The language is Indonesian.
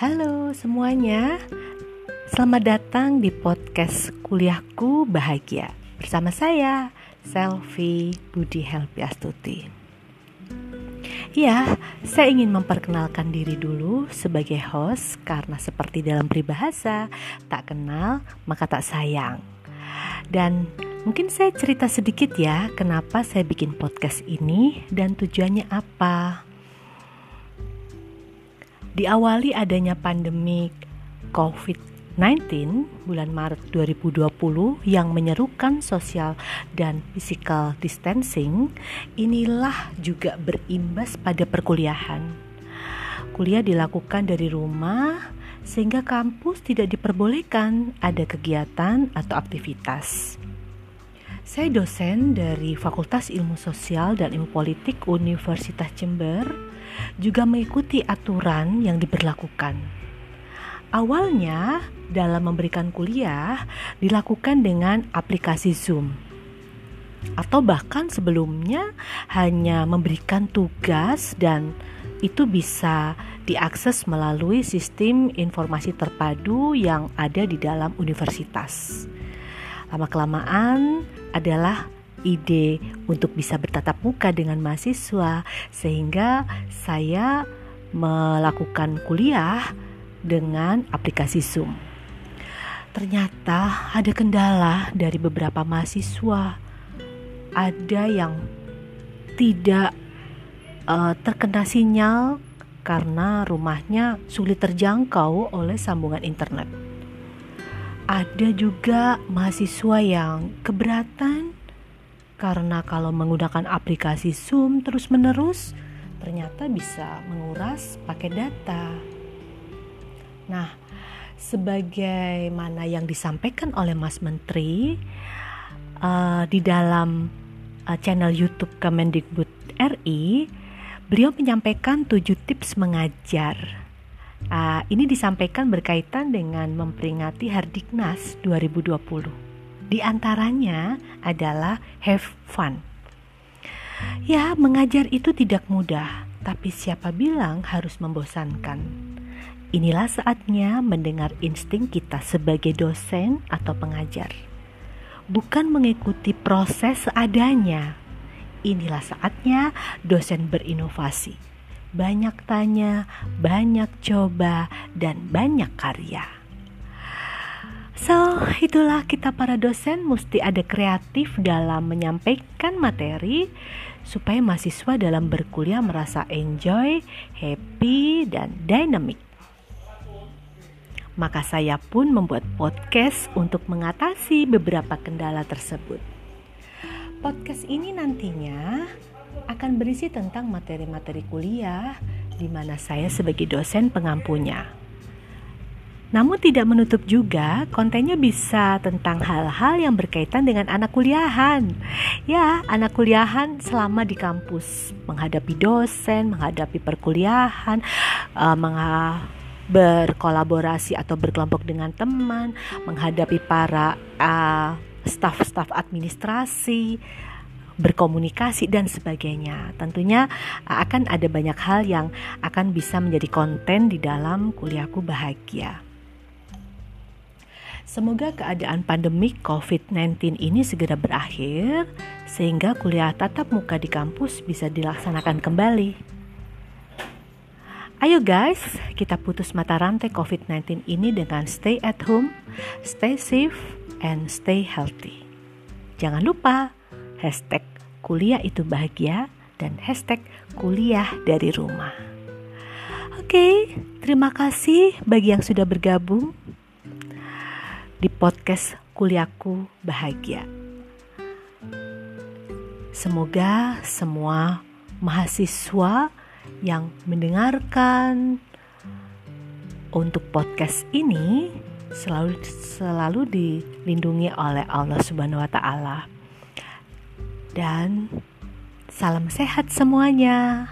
Halo semuanya, selamat datang di podcast Kuliahku Bahagia bersama saya, Selvi Budi Helpiastuti. Ya, saya ingin memperkenalkan diri dulu sebagai host karena seperti dalam peribahasa, tak kenal maka tak sayang. Dan mungkin saya cerita sedikit ya, kenapa saya bikin podcast ini dan tujuannya apa. Diawali adanya pandemi COVID-19 bulan Maret 2020 yang menyerukan sosial dan physical distancing, inilah juga berimbas pada perkuliahan. Kuliah dilakukan dari rumah sehingga kampus tidak diperbolehkan ada kegiatan atau aktivitas. Saya dosen dari Fakultas Ilmu Sosial dan Ilmu Politik Universitas Jember juga mengikuti aturan yang diberlakukan. Awalnya, dalam memberikan kuliah dilakukan dengan aplikasi Zoom, atau bahkan sebelumnya hanya memberikan tugas, dan itu bisa diakses melalui sistem informasi terpadu yang ada di dalam universitas. Lama-kelamaan adalah ide untuk bisa bertatap muka dengan mahasiswa, sehingga saya melakukan kuliah dengan aplikasi Zoom. Ternyata ada kendala dari beberapa mahasiswa, ada yang tidak uh, terkena sinyal karena rumahnya sulit terjangkau oleh sambungan internet. Ada juga mahasiswa yang keberatan karena kalau menggunakan aplikasi Zoom terus-menerus ternyata bisa menguras pakai data. Nah, sebagaimana yang disampaikan oleh Mas Menteri uh, di dalam uh, channel YouTube Kemendikbud RI, beliau menyampaikan tujuh tips mengajar. Uh, ini disampaikan berkaitan dengan memperingati Hardiknas 2020. Di antaranya adalah have fun. Ya, mengajar itu tidak mudah, tapi siapa bilang harus membosankan? Inilah saatnya mendengar insting kita sebagai dosen atau pengajar. Bukan mengikuti proses seadanya. Inilah saatnya dosen berinovasi. Banyak tanya, banyak coba, dan banyak karya. So, itulah kita para dosen mesti ada kreatif dalam menyampaikan materi supaya mahasiswa dalam berkuliah merasa enjoy, happy, dan dynamic. Maka saya pun membuat podcast untuk mengatasi beberapa kendala tersebut. Podcast ini nantinya akan berisi tentang materi-materi kuliah di mana saya sebagai dosen pengampunya. Namun tidak menutup juga kontennya bisa tentang hal-hal yang berkaitan dengan anak kuliahan. Ya, anak kuliahan selama di kampus menghadapi dosen, menghadapi perkuliahan, uh, berkolaborasi atau berkelompok dengan teman, menghadapi para uh, staf-staf administrasi, berkomunikasi dan sebagainya. Tentunya uh, akan ada banyak hal yang akan bisa menjadi konten di dalam kuliahku bahagia. Semoga keadaan pandemik COVID-19 ini segera berakhir sehingga kuliah tatap muka di kampus bisa dilaksanakan kembali. Ayo guys, kita putus mata rantai COVID-19 ini dengan stay at home, stay safe, and stay healthy. Jangan lupa hashtag kuliah itu bahagia dan hashtag kuliah dari rumah. Oke, terima kasih bagi yang sudah bergabung di podcast Kuliahku Bahagia. Semoga semua mahasiswa yang mendengarkan untuk podcast ini selalu selalu dilindungi oleh Allah Subhanahu wa taala. Dan salam sehat semuanya.